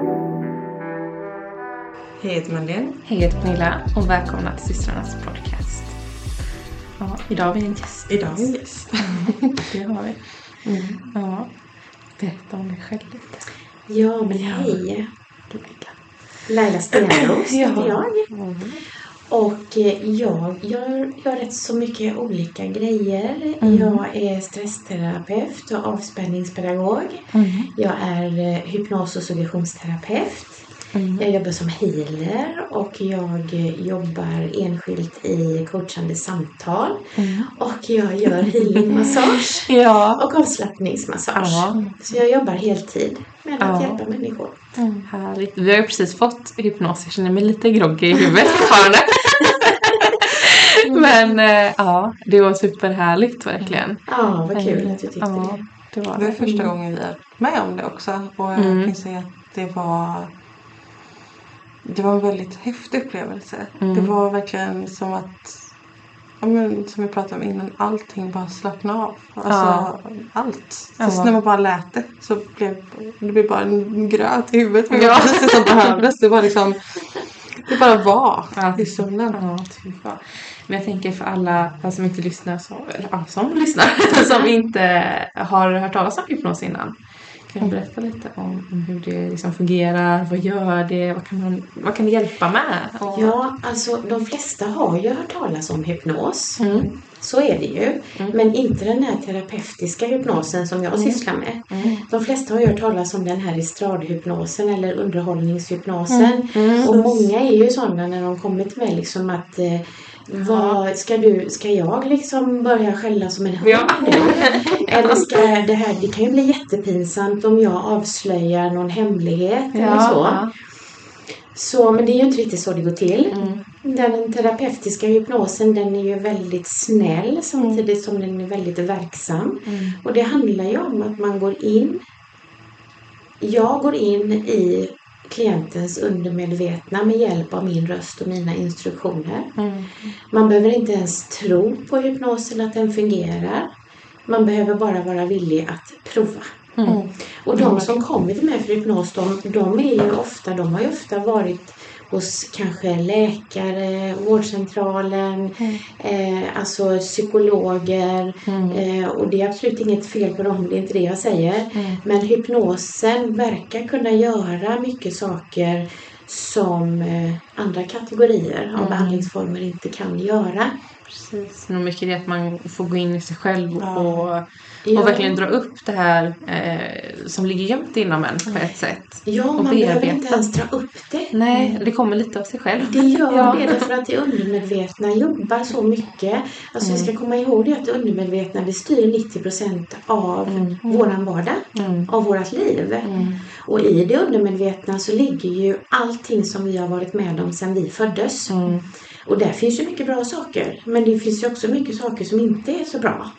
Hej, jag heter Madeleine. Hej, jag heter Pernilla och välkomna till systrarnas podcast. Ja, idag har vi en gäst. Idag har vi en gäst. Det har vi. Ja, berätta om dig själv lite. Ja, men hej. Laila Stenros heter jag. Och eh, jag gör, gör rätt så mycket olika grejer. Jag är stressterapeut och avspänningspedagog. Jag är eh, hypnos och suggestionsterapeut. Jag jobbar som healer och jag jobbar enskilt i coachande samtal. Och jag gör healingmassage Ja. och avslappningsmassage. Ja. Så jag jobbar heltid med att Ja. hjälpa människor. Härligt. Vi har ju precis fått hypnos. Jag känner mig lite groggy i huvudet fortfarande. Men eh, ja, det var superhärligt verkligen. Ja, vad kul att du tyckte Ja, det. det var Det var det. första gången vi är med om det också. Och jag Mm. kan säga att det var det var en väldigt häftig upplevelse. Mm. Det var verkligen som att Ja, men, som vi pratade om innan, allting bara slappnade av. Alltså allt. Ja. Så när man bara lät det så blev det blev bara en gröt i huvudet. Men Ja. det var precis det som behövdes. Det var liksom Det bara var Ja. i stunden. Ja. Men jag tänker för alla som inte lyssnar, så, eller ja, som lyssnar, som inte har hört talas om hypnos innan. Kan du berätta lite om, om hur det liksom fungerar? Vad gör det? Vad kan, man, vad kan det hjälpa med? Och- Ja, alltså de flesta har ju hört talas om hypnos. Mm. Så är det ju. Men inte den här terapeutiska hypnosen som jag sysslar med. Mm. De flesta har ju hört talas om den här estradhypnosen eller underhållningshypnosen. Mm. Och många är ju sådana när de till mig liksom att eh, vad, ska, du, ska jag liksom börja skälla som en hund Ja. nu? Eller ska det här, det kan ju bli jättepinsamt om jag avslöjar någon hemlighet eller så. ja. Så, men det är ju inte riktigt så det går till. Mm. Den terapeutiska hypnosen den är ju väldigt snäll samtidigt som den är väldigt verksam. Mm. Och det handlar ju om att man går in. Jag går in i klientens undermedvetna med hjälp av min röst och mina instruktioner. Mm. Man behöver inte ens tro på hypnosen att den fungerar. Man behöver bara vara villig att prova. Mm. Och de som kommer till mig för hypnos, de, de är ju ofta, de har ju ofta varit hos kanske läkare, vårdcentralen, eh, alltså psykologer. Eh, och det är absolut inget fel på dem, det är inte det jag säger. Men hypnosen verkar kunna göra mycket saker som eh, andra kategorier av behandlingsformer inte kan göra. Precis. Nog mycket det att man får gå in i sig själv och, Ja. och verkligen dra upp det här eh, som ligger gömt inom en på ett sätt. Ja, och man behöver bearbeta. inte ens dra upp det. Nej, det kommer lite av sig själv. Det gör Ja. det därför att det undermedvetna jobbar så mycket. Alltså vi ska komma ihåg det att det undermedvetna det styr 90% av våran vardag, av vårat liv. Och i det undermedvetna så ligger ju allting som vi har varit med om sedan vi föddes. Och där finns ju mycket bra saker. Men det finns ju också mycket saker som inte är så bra.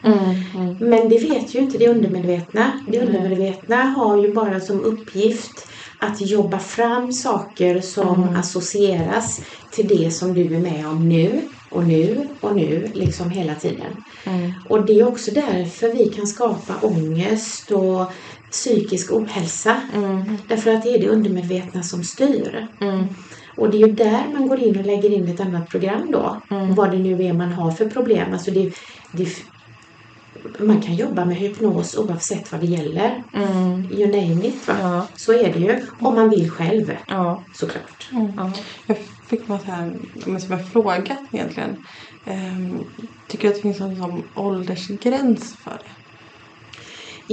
Men det vet ju inte det undermedvetna. Det undermedvetna har ju bara som uppgift att jobba fram saker som associeras till det som du är med om nu och nu och nu, liksom hela tiden. Och det är också därför vi kan skapa ångest och psykisk ohälsa. Därför att det är det undermedvetna som styr. Och det är ju där man går in och lägger in ett annat program då. Vad det nu är man har för problem. Alltså det, det, man kan jobba med hypnos oavsett vad det gäller. You name it. Va? Ja. Så är det ju. Om man vill själv. Ja. Såklart. ja. Jag fick bara så här, men som en fråga egentligen. Ehm, tycker du att det finns någon sån åldersgräns för det?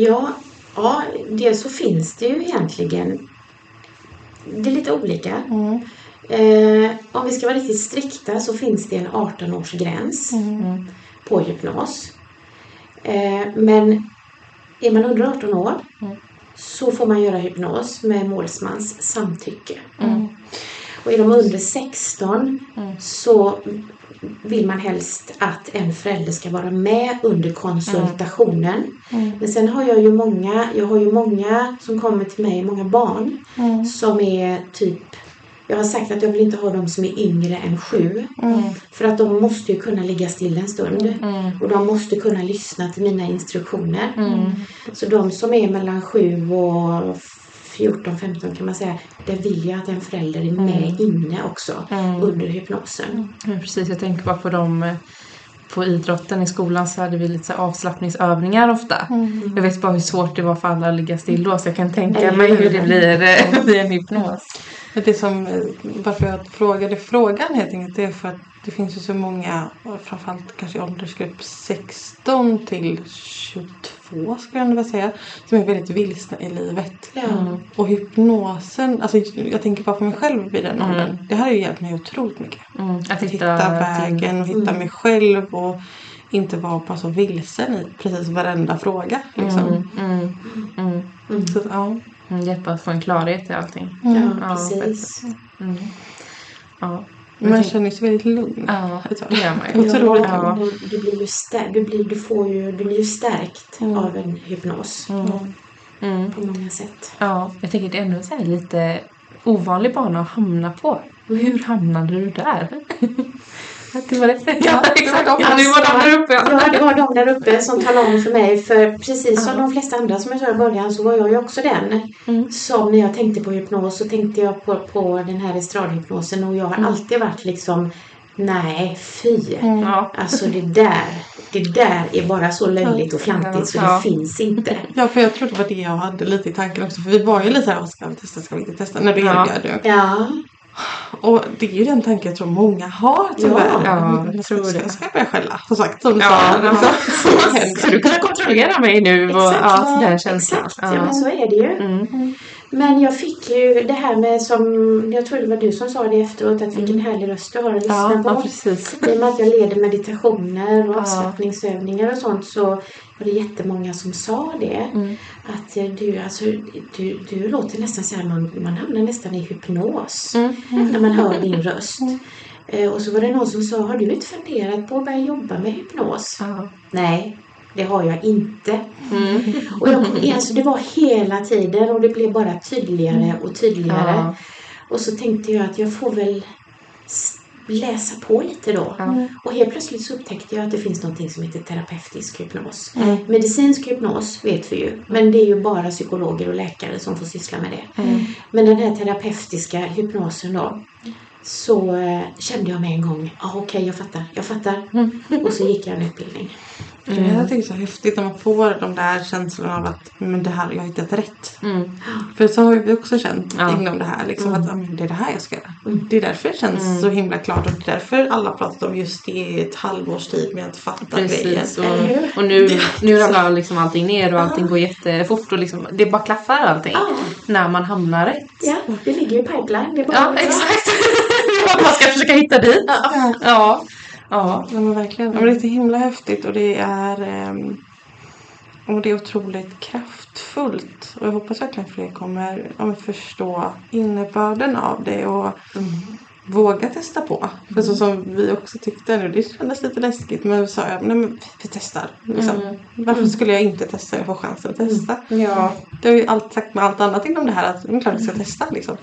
Ja, ja, dels så finns det ju egentligen. Det är lite olika. Eh, om vi ska vara riktigt strikta så finns det en 18-årsgräns på hypnos. Eh, men är man under 18 år så får man göra hypnos med målsmans samtycke. Och är de under 16 så vill man helst att en förälder ska vara med under konsultationen. Men sen har jag ju många, jag har ju många som kommer till mig, många barn som är typ jag har sagt att jag vill inte ha dem som är yngre än sju. För att de måste ju kunna ligga still en stund. Och de måste kunna lyssna till mina instruktioner. Så de som är mellan sju och 14-15 kan man säga, där vill jag att en förälder är med inne också Mm. under hypnosen. Ja, precis, jag tänker bara på dem eh, på idrotten i skolan så hade vi lite så avslappningsövningar ofta. Jag vet bara hur svårt det var för alla att ligga still då så jag kan tänka mig hur? hur det blir eh, vid en hypnos. Det som, eh, varför jag frågade frågan helt enkelt det är för att det finns ju så många, framförallt kanske i åldersgrupp 16 till 22 skulle jag vilja säga, som är väldigt vilsna i livet. Ja. Och hypnosen, alltså jag tänker bara på mig själv vid den Mm. åldern. Det här har ju hjälpt mig otroligt mycket. Mm, att Att hitta, hitta vägen och hitta Mm. mig själv och inte vara bara så vilsen i precis varenda fråga. Liksom. Mm, mm, mm, Mm. Så, ja. Mm, hjälpa att få en klarhet i allting. Ja, Ja, precis. Mm. Ja. Man känner sig väldigt lugn. Ja, det gör man Ja. ju. Ja. Du, du blir ju stär, du, blir, du, får ju, du blir ju stärkt Mm. av en hypnos Mm. Mm. på många sätt. Ja, jag tänker det är ändå så lite ovanlig bana att hamna på. Hur hamnade du där? Att det var det. Ja, exakt. Ja, det var de där uppe. Ja. Ja, det var de där uppe som talade om för mig. För precis som de flesta andra som jag sa i början så var jag ju också den. Mm. Som när jag tänkte på hypnos så tänkte jag på, på den här estradhypnosen och jag har Mm. alltid varit liksom Nej, fy! Ja. Alltså det där, det där är bara så löjligt och fjantigt så Ja. det finns inte. Ja, för jag tror det var det jag hade lite i tanken också. För vi var ju lite såhär, "Åh, ska vi testa, ska vi inte testa? När du Ja. erbjöd det. Ja, Och det är ju den tanken jag tror många har tyvärr. Ja, jag tror ska, det. Ska jag börja skälla? Som sagt, som du Ja, sa. Liksom. Ska du kunna kontrollera mig nu? Och, Exakt. ja, den känslan. exakt. Ja, men så är det ju. Mm. Men jag fick ju det här med som, jag tror det var du som sa det efteråt, att vilken härlig röst du har att lyssna Ja, på. ja, precis. I och med att jag leder meditationer och Ja. avslappningsövningar och sånt så var det jättemånga som sa det. Mm. Att eh, du, alltså, du, du låter nästan så här, man, man hamnar nästan i hypnos Mm. när man hör din röst. Eh, och så var det någon som sa, har du inte funderat på att börja jobba med hypnos? Ja. Nej, det har jag inte. Mm. Och jag kom igen, så det var hela tiden och det blev bara tydligare och tydligare. Ja. Och så tänkte jag att jag får väl läsa på lite då. Ja. Och helt plötsligt så upptäckte jag att det finns någonting som heter terapeutisk hypnos. Mm. Medicinsk hypnos vet vi ju, men det är ju bara psykologer och läkare som får syssla med det. Mm. Men den här terapeutiska hypnosen då, så eh, kände jag med en gång, ah, okej jag fattar, jag fattar. Mm. Och så gick jag en utbildning. Det är jag tycker det är så häftigt när man får de där känslorna av att men det här, jag har hittat rätt. Mm. För så har vi också känt Ja. inom det här. Liksom, att ja, men det är det här jag ska göra. Mm. Det är därför det känns Mm. så himla klart. Och det är därför alla pratat om just det i ett halvårs tid med att fatta grejen. Precis. Eller Och, och nu, nu ramlar liksom allting ner och allting går jättefort och liksom, det bara klaffar allting. Ja, När man hamnar rätt. ja, det ligger ju i pipeline. Det är bara Ja, exakt. man ska försöka hitta dit. Ja. Ja. Ja. Men verkligen. Ja, men det är himla häftigt och det är ehm, och det är otroligt kraftfullt. Och jag hoppas verkligen fler kommer ja, men förstå innebörden av det och våga testa på. För så som vi också tyckte nu, det kändes lite läskigt men vi sa ja, nej, men vi testar. Liksom. Mm. Varför skulle jag inte testa när jag får chansen att testa? Ja. Det har ju allt sagt med allt annat inom det här att det är klart jag ska testa liksom.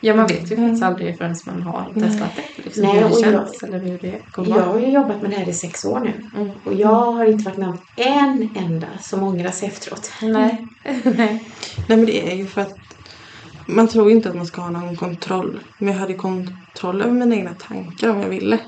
Ja, man vet ju faktiskt aldrig förrän man har testat det. Liksom, Nej, hur det och jag- känns eller hur det kommer Jag har ju jobbat med det här i sex år nu. Mm. Och jag har inte varit med om en enda som ångrar sig efteråt. Nej. Nej. Nej men det är ju för att man tror ju inte att man ska ha någon kontroll. Men jag hade kontroll över mina egna tankar om jag ville.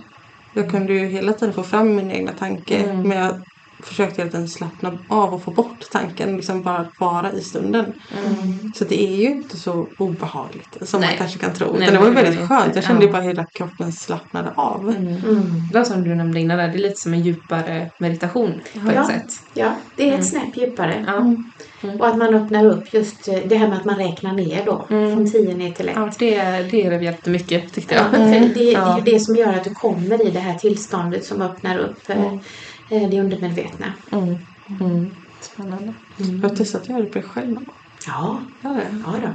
Jag kunde ju hela tiden få fram mina egna tankar. Mm. Men jag försökte hela tiden slappna av och få bort tanken. Liksom bara vara i stunden. Mm. Så det är ju inte så obehagligt som Nej. man kanske kan tro. Nej, Utan det var ju väldigt skönt. Jag kände Ja. bara hela kroppen slappnade av. Mm. Mm. Det var som du nämnde innan, där, det är lite som en djupare meditation på Ja. ett sätt. Ja, det är ett Mm. snäpp djupare. Ja. Och att man öppnar upp just eh, det här med att man räknar ner då. Mm. Från 10 ner till 1. Ja, det, det är det jättemycket tyckte Ja, jag. för det, det är Ja. ju det som gör att du kommer i det här tillståndet som öppnar upp Mm. Det undermedvetna. Mm. Mm. Spännande. Jag har testat att göra det på det själv. Ja, Ja, ja då.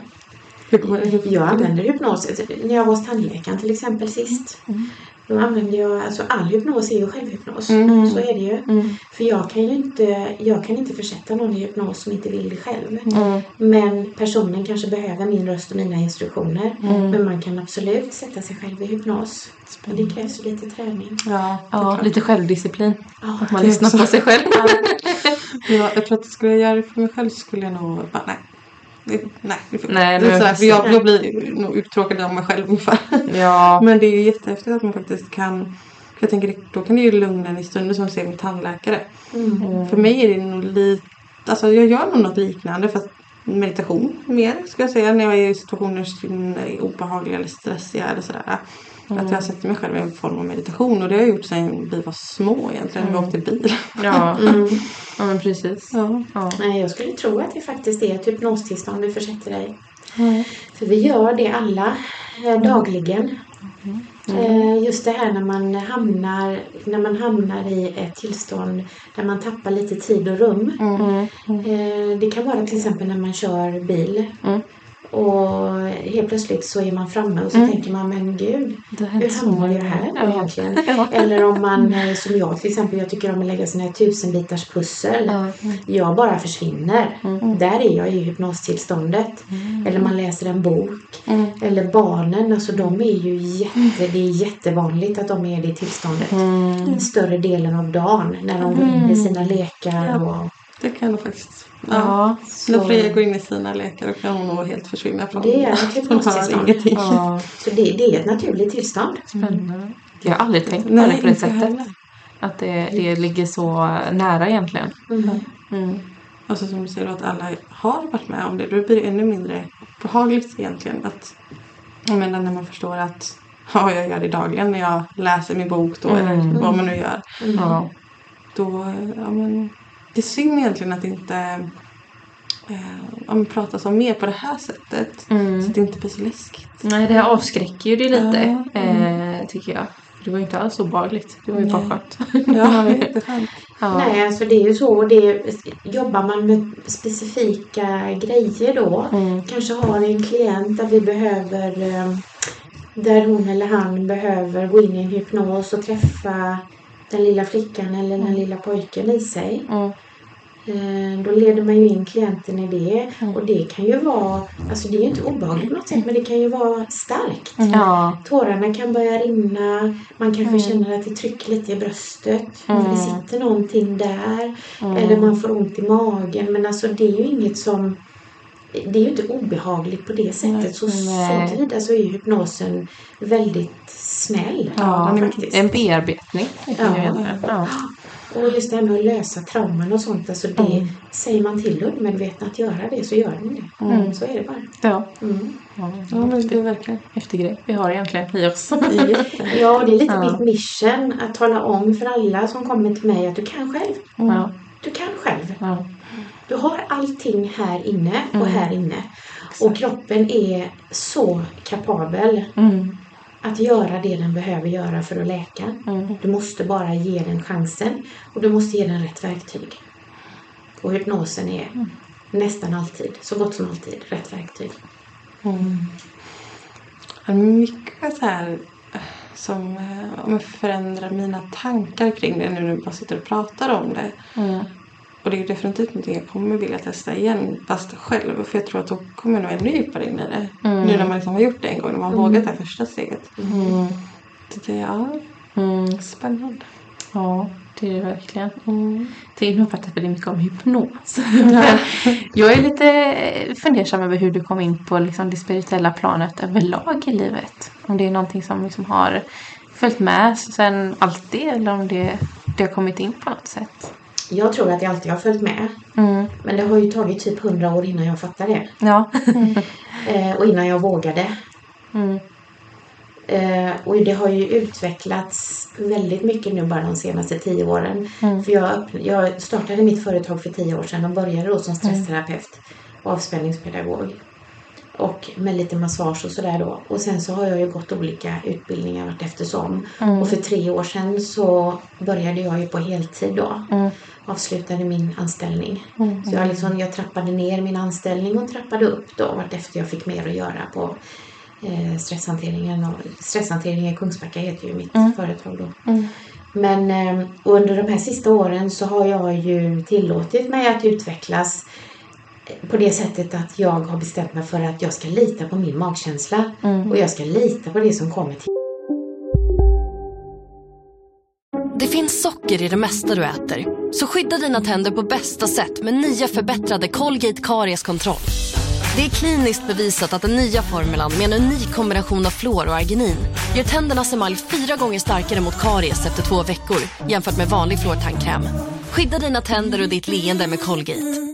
Hur det? Jag använder hypnos när jag var hos tandläkaren till exempel sist. Mm. Då använder jag, alltså all hypnos är ju självhypnos. Mm. Så är det ju. Mm. För jag kan ju inte, jag kan inte försätta någon i hypnos som inte vill det själv. Mm. Men personen kanske behöver min röst och mina instruktioner. Mm. Men man kan absolut sätta sig själv i hypnos. Men det krävs ju lite träning. Ja, Ja, lite självdisciplin. Ja, Att man lyssnar också. på sig själv. Ja, jag tror att skulle jag göra det för mig själv skulle jag nog bara nej. Det, nej, det funkar Nej, Så här, för jag, jag blir nog uttråkad av mig själv ungefär. Ja. Men det är ju jättehäftigt att man faktiskt kan för jag tänker då kan det ju lugna en i stunden som ser min tandläkare. Mm. För mig är det nog lite, alltså jag gör nog något liknande fast meditation mer ska jag säga när jag är i situationer som är obehagliga eller stressiga eller sådär. Att jag sätter mig själv i en form av meditation och det har jag gjort sedan vi var små egentligen när vi åkte bil. Ja. Mm. ja, men precis. Ja. Ja. Nej, jag skulle tro att det faktiskt är ett hypnostillstånd du försätter dig För vi gör det alla eh, dagligen. Eh, just det här när man, hamnar, när man hamnar i ett tillstånd där man tappar lite tid och rum. Eh, det kan vara till exempel när man kör bil. Mm. Och helt plötsligt så är man framme och så tänker man, men gud, hur hamnade jag här då egentligen? Ja. Eller om man, eh, som jag till exempel, jag tycker om att lägga såna här tusenbitars pussel. Ja. Jag bara försvinner. Där är jag i hypnostillståndet. Eller man läser en bok. Mm. Eller barnen, alltså de är ju jätte, det är jättevanligt att de är i det tillståndet. Mm. Större delen av dagen när de går in i sina lekar. Och, Det kan nog faktiskt. Ja. Ja. När så, Freja går in i sina lekar då kan hon nog helt försvinna från Det är ett hypnostillstånd. ingenting. Ja. så det, det är ett naturligt tillstånd. Spännande. Jag har aldrig tänkt på det på det sättet. heller. Att det, det ligger så nära egentligen. Mm. Mm. Och så som du säger att alla har varit med om det. Då blir det ännu mindre behagligt egentligen. Att, jag menar när man förstår att ja, jag gör det dagligen när jag läser min bok då Mm. eller vad man nu gör. Ja. Då, ja men det är synd egentligen att det inte eh, pratas om mer på det här sättet. Så Mm. att det inte blir så läskigt. Nej, det här avskräcker ju det lite, Ja. eh, tycker jag. För Det var ju inte alls obehagligt. Det var ju bara Nej. skönt. Ja, jätteskönt. Ja. Nej, alltså det är ju så. Det, jobbar man med specifika grejer då. Mm. Kanske har en klient där vi behöver eh, där hon eller han behöver gå in i en hypnos och träffa den lilla flickan eller den lilla pojken i sig. Mm. Eh, Då leder man ju in klienten i det. Mm. Och det kan ju vara, alltså det är ju inte obehagligt på något sätt men det kan ju vara starkt. Ja. Tårarna kan börja rinna, man kanske Mm. känner att det trycker lite i bröstet. Mm. Det sitter någonting där. Mm. Eller man får ont i magen. Men alltså det är ju inget som... Det är ju inte obehagligt på det sättet. Så, Nej. så tillvida så är ju hypnosen väldigt snäll. Ja, faktiskt. En bearbetning. Ja. Ja. Och just det här med att lösa trauman och sånt. Alltså det, Mm. Säger man till undermedvetna att göra det så gör de det. Mm. Så är det bara. Ja. Mm. Ja, Ja, men det är verkligen Häftig grej vi har egentligen i oss. Ja, det är lite Ja. mitt mission att tala om för alla som kommer till mig att du kan själv. Ja. Du kan själv. Du har allting här inne och Mm. här inne. Och kroppen är så kapabel Mm. att göra det den behöver göra för att läka. Mm. Du måste bara ge den chansen och du måste ge den rätt verktyg. Och hypnosen är Mm. nästan alltid, så gott som alltid, rätt verktyg. Ja, Mycket så här eh, som eh, förändrar mina tankar kring det nu när vi bara sitter och pratar om det. Mm. Och det är definitivt någonting jag kommer vilja testa igen fast själv. För jag tror att då kommer jag nog ännu djupare in i det. Mm. Nu när man liksom har gjort det en gång, när man har vågat det här första steget. Mm. Det är ja, Mm. spännande. Ja, det är det verkligen. Mm. Det har pratat väldigt mycket om hypnos. jag är lite fundersam över hur du kom in på liksom det spirituella planet överlag i livet. Om det är någonting som liksom har följt med sen alltid eller om det, det har kommit in på något sätt. Jag tror att jag alltid har följt med. Mm. Men det har ju tagit typ hundra år innan jag fattade det. Ja. Eh, och innan jag vågade. Mm. Eh, och det har ju utvecklats väldigt mycket nu bara de senaste tio åren. Mm. För jag, jag startade mitt företag för tio år sedan och började då som stressterapeut och avspänningspedagog. Och med lite massage och sådär då. Och sen så har jag ju gått olika utbildningar vart eftersom. Mm. Och för tre år sedan så började jag ju på heltid då. Mm. Avslutade min anställning. Mm. Så jag, liksom, jag trappade ner min anställning och trappade upp då vartefter jag fick mer att göra på eh, stresshanteringen. Och, stresshantering i Kungsbacka heter ju mitt Mm. företag då. Mm. Men eh, under de här sista åren så har jag ju tillåtit mig att utvecklas på det sättet att jag har bestämt mig för att jag ska lita på min magkänsla. Mm. Och jag ska lita på det som kommer till Det finns socker i det mesta du äter. Så skydda dina tänder på bästa sätt med nya förbättrade Colgate Karies kontroll. Det är kliniskt bevisat att den nya formulan med en unik kombination av fluor och arginin gör tändernas emalj fyra gånger starkare mot karies efter två veckor jämfört med vanlig fluortandkräm. Skydda dina tänder och ditt leende med Colgate.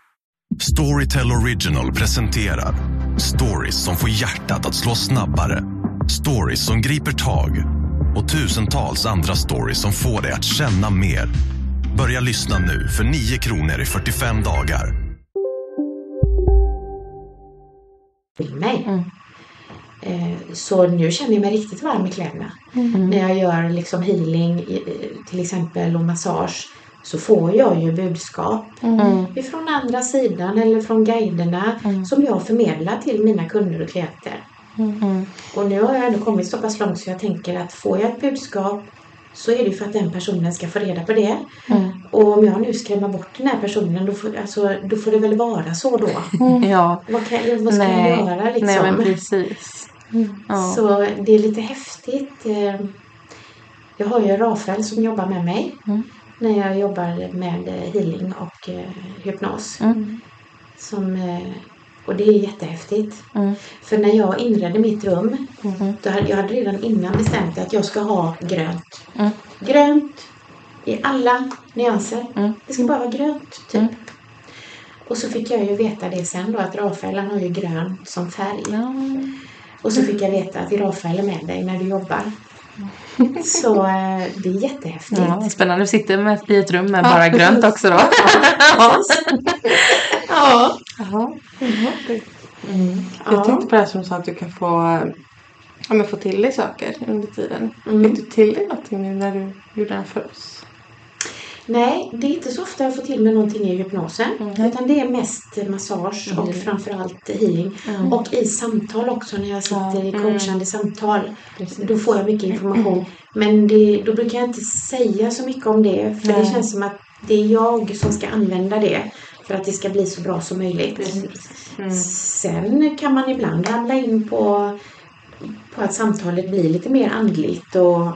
Storytel Original presenterar stories som får hjärtat att slå snabbare. Stories som griper tag och tusentals andra stories som får dig att känna mer. Börja lyssna nu för 9 kronor i 45 dagar. till mig. Eh, Så nu känner jag mig riktigt varm i kläderna. När jag gör liksom healing eh, till exempel och massage så får jag ju budskap ifrån andra sidan eller från guiderna som jag förmedlar till mina kunder och klienter. Och nu har jag ändå kommit så pass långt så jag tänker att får jag ett budskap så är det för att den personen ska få reda på det. Och om jag nu skrämmer bort den här personen då får, alltså, då får det väl vara så då. Ja. Vad, kan, vad ska jag göra liksom? Nej men precis. Ja. Så det är lite häftigt. Eh, Jag har ju Rafael som jobbar med mig Mm. När jag jobbar med healing och eh, hypnos. Mm. Som, eh, och det är jättehäftigt. Mm. För när jag inredde mitt rum, Mm. då hade, jag hade redan innan bestämt att jag ska ha grönt. Mm. Grönt i alla nyanser. Mm. Det ska bara vara grönt, typ. Och så fick jag ju veta det sen då att Rafael har ju grönt som färg. Och så fick jag veta att Rafael är med dig när du jobbar. Så eh, det är jättehäftigt. Ja, spännande. Du sitter med, i ett rum med bara grönt också då. Ja. Ja. Mm. Jag Ja. tänkte på det här som sa att du kan få, ja, men få till dig saker under tiden. Mm. Fick du till dig någonting nu när du gjorde den för oss? Nej, det är inte så ofta jag får till mig någonting i hypnosen. Utan det är mest massage och framförallt healing. Och i samtal också när jag sitter i coachande samtal. Då får jag mycket information. Men det, då brukar jag inte säga så mycket om det. För det känns som att det är jag som ska använda det. För att det ska bli så bra som möjligt. Sen kan man ibland ramla in på, på att samtalet blir lite mer andligt och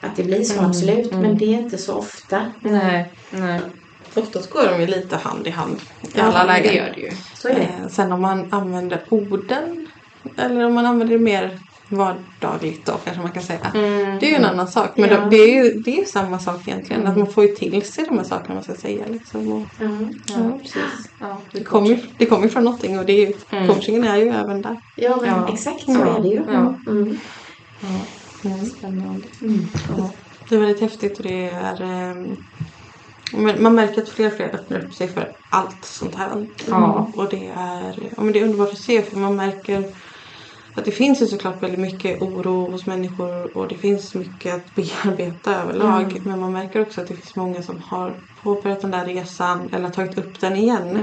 att det blir så absolut. Men det är inte så ofta. Nej, nej. Oftast går de ju lite hand i hand i Ja, alla det lägen. gör det ju. Så är det. Eh, sen om man använder orden eller om man använder det mer vardagligt då kanske man kan säga. Det är ju en annan sak. Men Ja. då, det är ju det är ju samma sak egentligen. Att man får ju till sig de här sakerna man ska säga. Liksom. Och, Ja. ja, Precis. Ja, det kommer ju det kommer ju från någonting och det är ju, coachingen är ju även där. Ja, men Ja. exakt så Ja. är det ju. Ja. Mm. Spännande. Det är väldigt häftigt och det är ehm, man märker att fler och fler öppnar upp sig för allt sånt här. Ja. Och det är, ja, men det är underbart att se för man märker att det finns ju såklart väldigt mycket oro hos människor och det finns mycket att bearbeta överlag. Men man märker också att det finns många som har påbörjat den där resan eller tagit upp den igen.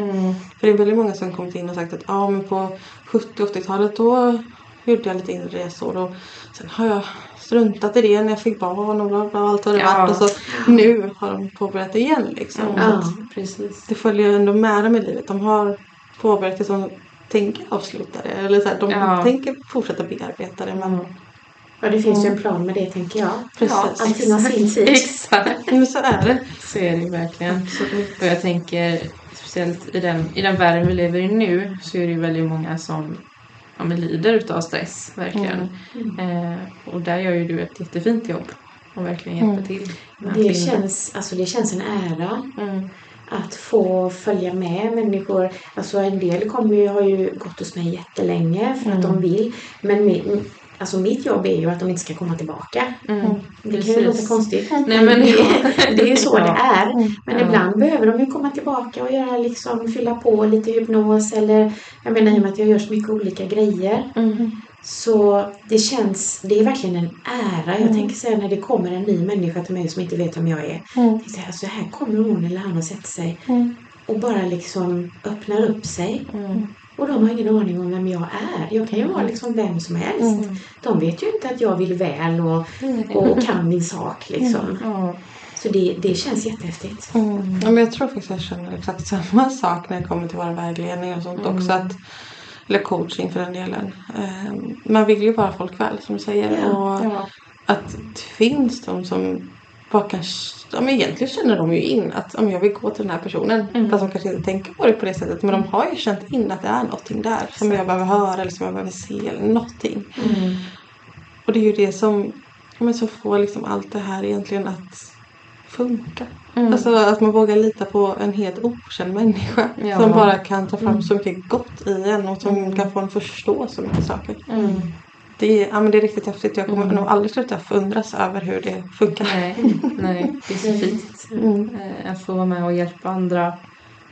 För det är väldigt många som kommit in och sagt att ja men på 70-80-talet då gjorde jag lite inre resor och sen har jag struntat i det när jag fick barn och bla bla allt vad det Ja. varit. Och så nu har de påbörjat det igen liksom. Ja. Precis. det följer ändå med dem i livet. De har påbörjat det som tänker avsluta det. Eller så här, de Ja. tänker fortsätta bearbeta det. Men Ja, det finns ju en plan med det tänker jag. precis. Allting har sin tid. Exakt. Men så är det. Så är det ju verkligen. Och jag tänker speciellt i den, i den världen vi lever i nu så är det ju väldigt många som ja, men lider utav stress. Verkligen. Eh, och där gör ju du ett jättefint jobb. Och verkligen hjälper till. med att Det känns, alltså det känns en ära Mm. att få följa med människor. Alltså en del kommer ju, har ju gått hos mig jättelänge för att de vill. Men mi, alltså mitt jobb är ju att de inte ska komma tillbaka. Mm. Det kan ju låta Precis. konstigt. Nej, men- det, det är ju så det är. Men Ja. ibland behöver de ju komma tillbaka och göra liksom, fylla på lite hypnos eller jag menar i och med att jag gör så mycket olika grejer. Mm. Så det känns, det är verkligen en ära. Jag tänker säga när det kommer en ny människa till mig som inte vet vem jag är. Tänker så här, så här kommer hon eller han att sätta sig och bara liksom öppnar upp sig. Och de har ingen aning om vem jag är. Jag kan ju vara liksom vem som helst. De vet ju inte att jag vill väl och, och kan min sak liksom. Så det, det känns jättehäftigt. Mm. Ja, men jag tror faktiskt jag känner exakt samma sak när det kommer till vår vägledning och sånt också. Att, eller coaching för den delen. Eh, man vill ju bara folk väl som du säger. Ja, och att det finns de som bara kan, ja, men egentligen känner de ju in att men jag vill gå till den här personen. Fast de kanske inte tänker på det på det sättet. Men de har ju känt in att det är någonting där som jag behöver höra eller som jag behöver se eller någonting. Och det är ju det som, ja, men som får liksom allt det här egentligen att funka. Alltså att man vågar lita på en helt okänd människa. Ja. Som bara kan ta fram så mycket gott i en och som kan få en förstå så mycket saker. Det, är, ja, men det är riktigt häftigt. Jag kommer nog aldrig sluta förundras över hur det funkar. Nej, nej, det är så fint. Eh, Att få vara med och hjälpa andra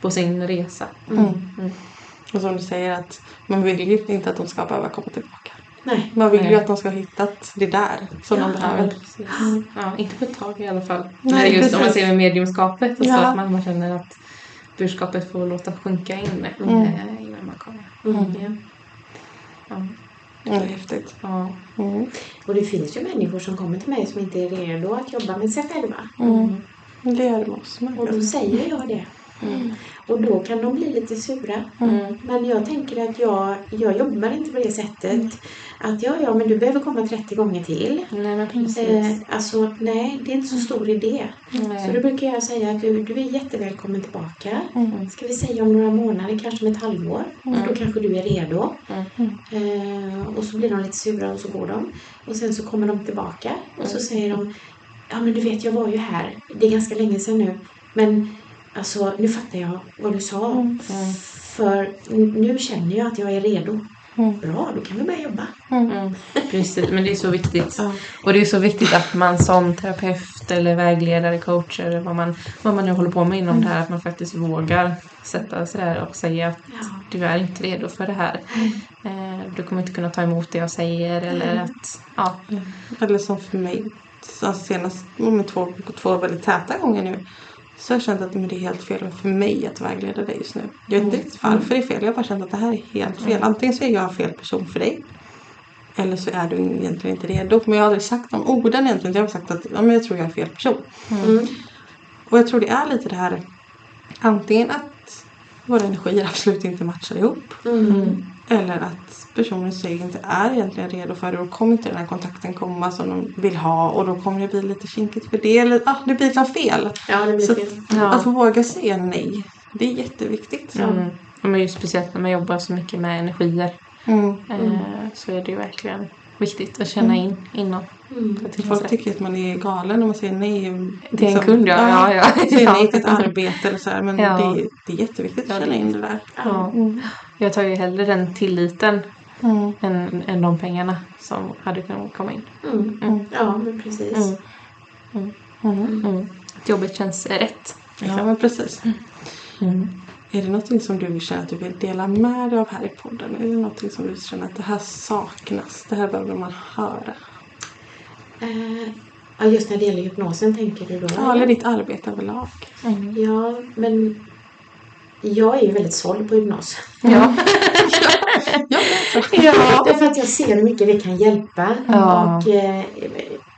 på sin resa. Och som du säger att man vill ju inte att de ska behöva komma tillbaka. Nej. Man vill ju Nej. att de ska ha hittat det där som de behöver. precis. Ja, inte på ett tag i alla fall. Nej, Nej, just om man precis. ser med mediumskapet och så Ja. att man, man känner att budskapet får låta sjunka in Mm. eh, innan man kommer igen. Ja. Ja, det är häftigt. Ja. Mm. Och det finns ju människor som kommer till mig som inte är redo att jobba med sig själva. Det gör det med oss med. Och då säger jag det. Och då kan de bli lite sura. Men jag tänker att jag, jag jobbar inte på det sättet. Att ja, ja, men du behöver komma 30 gånger till. Nej, men precis. Eh, alltså, nej, det är inte så stor idé. Nej. Så då brukar jag säga att du, du är jättevälkommen tillbaka. Ska vi säga om några månader, kanske om ett halvår. Då kanske du är redo. Eh, och så blir de lite sura och så går de. Och sen så kommer de tillbaka och så säger de Ja men du vet jag var ju här. Det är ganska länge sedan nu. Men alltså nu fattar jag vad du sa. För n- nu känner jag att jag är redo. Bra, då kan vi börja jobba. Mm, precis, men det är så viktigt. Och det är så viktigt att man som terapeut eller vägledare, coach eller vad man, vad man nu håller på med inom det här, att man faktiskt vågar sätta sig där och säga att du är inte redo för det här. Eh, du kommer inte kunna ta emot det jag säger eller att, ja. Eller som för mig. Alltså senast med två, två väldigt täta gånger nu. Så har jag känt att men det är helt fel för mig att vägleda dig just nu. Jag vet inte riktigt varför det är fel. Jag har bara känt att det här är helt fel. Antingen så är jag fel person för dig. Eller så är du egentligen inte redo. Men jag har aldrig sagt de orden egentligen. Jag har sagt att ja, men jag tror jag är fel person. Och jag tror det är lite det här. Antingen att våra energier absolut inte matchar ihop. Eller att personen i sig inte är egentligen redo för det. Och kommer inte den här kontakten komma som de vill ha. Och då kommer det bli lite kinkigt för det. Eller ah, det blir liksom fel. Ja, det blir Så fel. att, att våga säga nej. Det är jätteviktigt. Mm. Men just speciellt när man jobbar så mycket med energier Mm. eh, så är det ju verkligen viktigt att känna in innan. Finns Folk tycker att man är galen om man säger nej. Till en kund, ja. Ja, ja. Säger Ja. nej till ett arbete eller så här. Men Ja. det, är, det är jätteviktigt att känna in det där. Ja. Jag tar ju hellre den tilliten Mm. än, än de pengarna som hade kunnat komma in. Mm. Ja, men precis. Mm. Att jobbet känns rätt. Ja, men precis. Mm. Är det någonting som du känner att du vill dela med dig av här i podden? Är det någonting som du känner att det här saknas? Det här behöver man höra? Ja, just när det gäller hypnosen tänker du då? Ja, eller ditt arbete överlag. Ja, men jag är ju väldigt såld på hypnos. Ja. Ja. Därför att jag ser hur mycket det kan hjälpa. Ja. Och eh,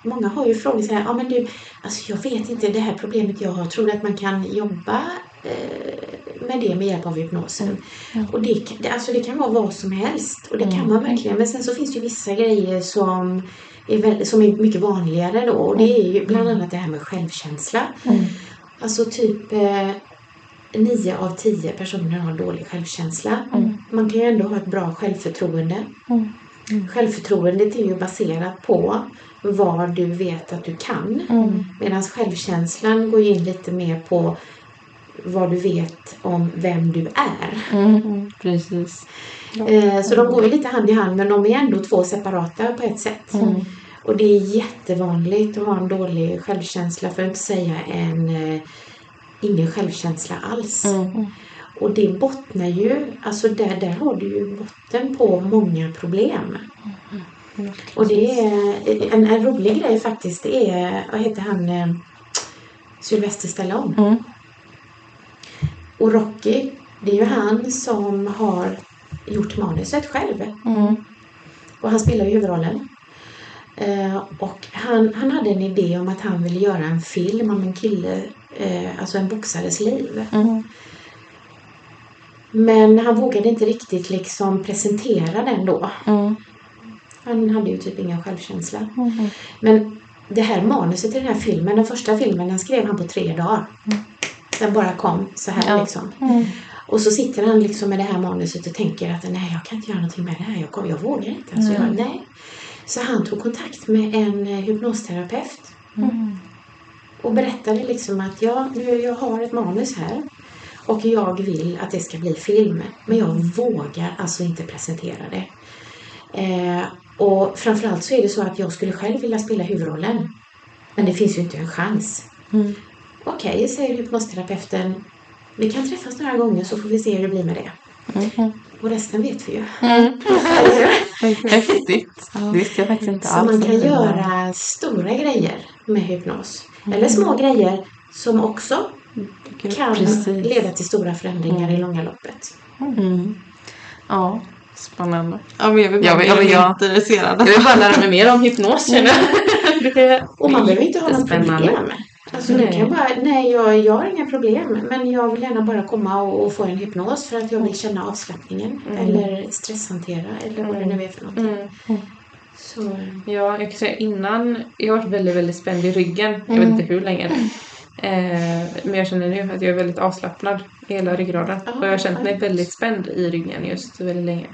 många har ju frågor så här, ja men du, alltså jag vet inte det här problemet jag har, tror du att man kan jobba med det med hjälp av hypnosen? Och det, alltså det kan vara vad som helst och det kan man verkligen. Men sen så finns det ju vissa grejer som är, väl, som är mycket vanligare då och det är ju bland annat det här med självkänsla. Alltså typ eh, nio av tio personer har dålig självkänsla. Man kan ju ändå ha ett bra självförtroende. Självförtroendet är ju baserat på vad du vet att du kan. Medan självkänslan går in lite mer på vad du vet om vem du är. Mm. Precis. Eh, Så de går ju lite hand i hand men de är ändå två separata på ett sätt. Och det är jättevanligt att ha en dålig självkänsla för att inte säga en eh, ingen självkänsla alls. Och det bottnar ju, alltså där, där har du ju botten på många problem. Och det är en, en rolig grej faktiskt, det är, vad heter han, eh, Sylvester Stallone. Mm. Och Rocky, det är ju han som har gjort manuset själv. Och han spelar ju huvudrollen. Eh, och han, han hade en idé om att han ville göra en film om en kille, eh, alltså en boxares liv. Men han vågade inte riktigt liksom presentera den då. Han hade ju typ ingen självkänsla. Men det här manuset till den här filmen, den första filmen, den skrev han på tre dagar. Den bara kom så här Ja. liksom. Och så sitter han liksom med det här manuset och tänker att nej, jag kan inte göra någonting med det här. Jag, kom, jag vågar inte. Alltså, jag, nej. Så han tog kontakt med en eh, hypnosterapeut. Och berättade liksom att ja, nu jag har ett manus här. Och jag vill att det ska bli film. Men jag vågar alltså inte presentera det. Eh, och framförallt så är det så att jag skulle själv vilja spela huvudrollen. Men det finns ju inte en chans. Okej, säger hypnosterapeuten. Vi kan träffas några gånger så får vi se hur det blir med det. Och resten vet vi ju. Häftigt. Det visste jag faktiskt inte Så alls. man kan göra stora grejer med hypnos. Eller små grejer som också kan Precis. leda till stora förändringar i långa loppet. Ja, spännande. Ja, men jag vill Jag bara vill- bli jag- jätteintresserad. Jag vill bara lära mig mer om hypnos. Det är Och man behöver inte ha något problem. Alltså kan jag bara, nej jag, jag har inga problem men jag vill gärna bara komma och, och få en hypnos för att jag vill känna avslappningen eller stresshantera eller vad det nu är för någonting. Så, Ja, jag kan säga innan, jag har varit väldigt, väldigt spänd i ryggen. Jag vet inte hur länge. Eh, men jag känner nu att jag är väldigt avslappnad i hela ryggraden. Ja, och jag har känt mig väldigt spänd i ryggen just väldigt länge.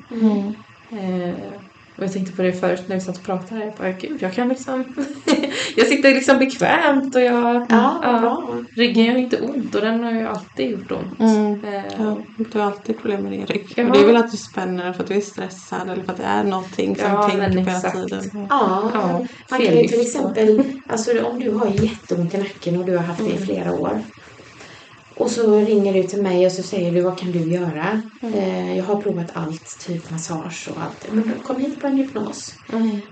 Eh, och jag tänkte på det förut när vi satt och pratade. Jag bara, gud, jag kan liksom... jag sitter liksom bekvämt och jag... ja, vad bra. Ryggen gör inte ont och den har ju alltid gjort ont. Mm. Eh, Ja, du har alltid problem med din rygg. Ja. Och det är väl att du spänner för att du är stressad eller för att det är någonting som Ja, tänker på hela tiden. Ja, Ja, man kan ju till exempel, alltså om du har jätteont i nacken och du har haft det i flera år. Och så ringer du till mig och så säger du vad kan du göra? Eh, jag har provat allt, typ massage och allt. Men kom hit på en hypnos.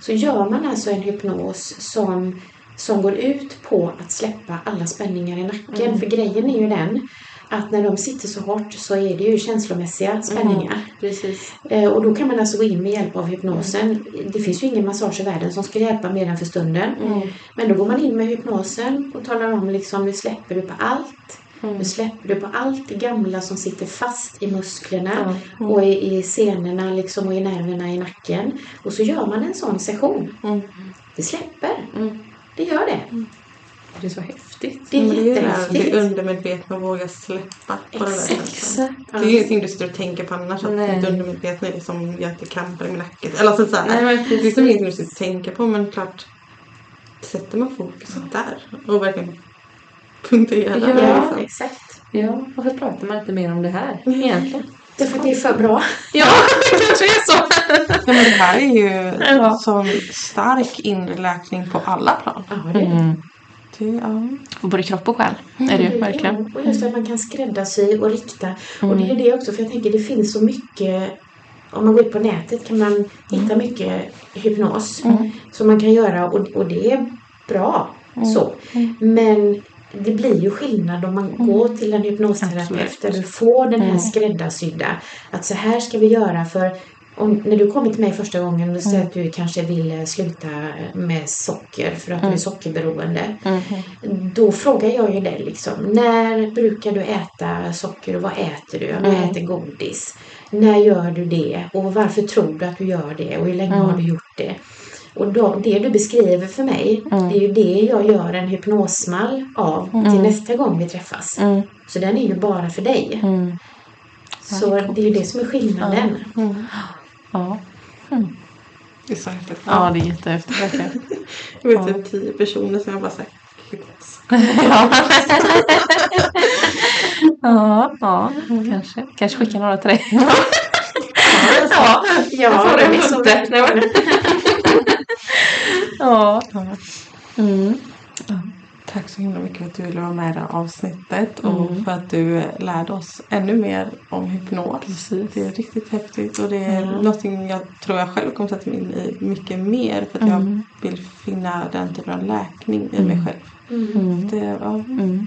Så gör man alltså en hypnos som, som går ut på att släppa alla spänningar i nacken. För grejen är ju den att när de sitter så hårt så är det ju känslomässiga spänningar. Precis. Eh, Och då kan man alltså gå in med hjälp av hypnosen. Det finns ju ingen massage i världen som ska hjälpa mer än för stunden. Men då går man in med hypnosen och talar om liksom, nu släpper du på allt. Nu släpper du på allt det gamla som sitter fast i musklerna och i, i senorna liksom, och i nerverna i nacken. Och så gör man en sån session. Det släpper. Det gör det. Det är så häftigt. Det är Men det är ju det här, jättehäftigt. det undermedvetna att våga släppa på det där. Exakt. Det är ju ingenting du sitter och tänker på annars. Att Nej. ditt undermedvetna är liksom, jag inte krampar i min nacke. Eller alltså, så här, Nej, men det är liksom ingenting du sitter och tänker på. Men klart, sätter man fokuset där och verkligen punkterar. Ja. liksom. exakt. Ja, varför pratar man inte mer om det här egentligen? Därför att det är för bra. Ja, det kanske är så. Ja, men det här är ju Ja. sån stark inre läkning på alla plan. Ja, det är det. Det, ja. För både kropp och själ är det ju verkligen. Ja, och just att man kan skräddarsy och rikta. Och det är det också, för jag tänker det finns så mycket om man går ut på nätet kan man hitta mycket hypnos som man kan göra och, och det är bra. så. Men det blir ju skillnad om man går till en hypnosterapeut där du får den här skräddarsydda. Att så här ska vi göra för om, när du kommer till mig första gången och säger att du kanske vill eh, sluta med socker för att du är sockerberoende. Då frågar jag ju dig liksom, när brukar du äta socker och vad äter du? Ja, Jag äter godis. När gör du det? Och varför tror du att du gör det? Och hur länge har du gjort det? Och då, det du beskriver för mig, det är ju det jag gör en hypnosmall av till nästa gång vi träffas. Så den är ju bara för dig. Så det är ju det som är skillnaden. Ja. Det är så häftigt. ja, det är jättehäftigt verkligen. Jag vet typ tio personer som jag bara sagt hypnos. Ja. ja, ja, kanske. Kanske skicka några till dig. ja, Ja, får det det ja. Mm. Tack så himla mycket för att du ville vara med i det här avsnittet och Mm. för att du lärde oss ännu mer om hypnos. Det är riktigt häftigt och det är någonting jag tror jag själv kommer sätta mig in i mycket mer för att Mm. jag vill finna den typen av läkning i mig själv. Det, ja. Mm.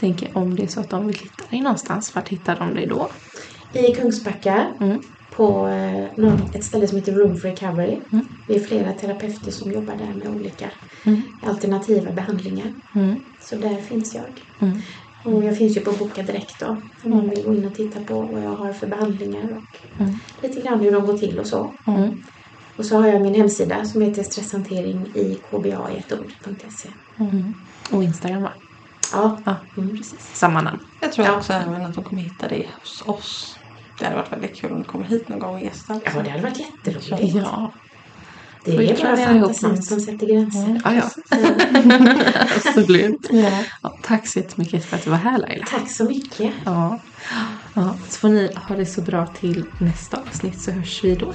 Tänk om det är så att de vill hitta dig någonstans. Vart hittar de dig då? I Kungsbacka Mm. på eh, någon, ett ställe som heter Room for Recovery. Mm. Vi är flera terapeuter som jobbar där med olika Mm. alternativa behandlingar. Mm. Så där finns jag. Mm. Och jag finns ju på Boka Direkt då. Om man vill gå in och titta på vad jag har för behandlingar och Mm. lite grann hur de går till och så. Mm. Och så har jag min hemsida som heter stresshantering i kba i ett ord.se. Mm. Och Instagram va? Ja, Ja, Mm. precis. Samma namn. Jag tror Ja. också även att de kommer hitta det hos oss. Det hade varit väldigt kul om de kommer hit någon gång och gästar. ja det hade varit jätteroligt. Ja. Det är bara vi ihop fantasin som sätter gränser. Ja, ja. Absolut. Ja. Ja, tack så jättemycket för att du var här Laila. Tack så mycket. Ja. ja. Så får ni ha det så bra till nästa avsnitt så hörs vi då.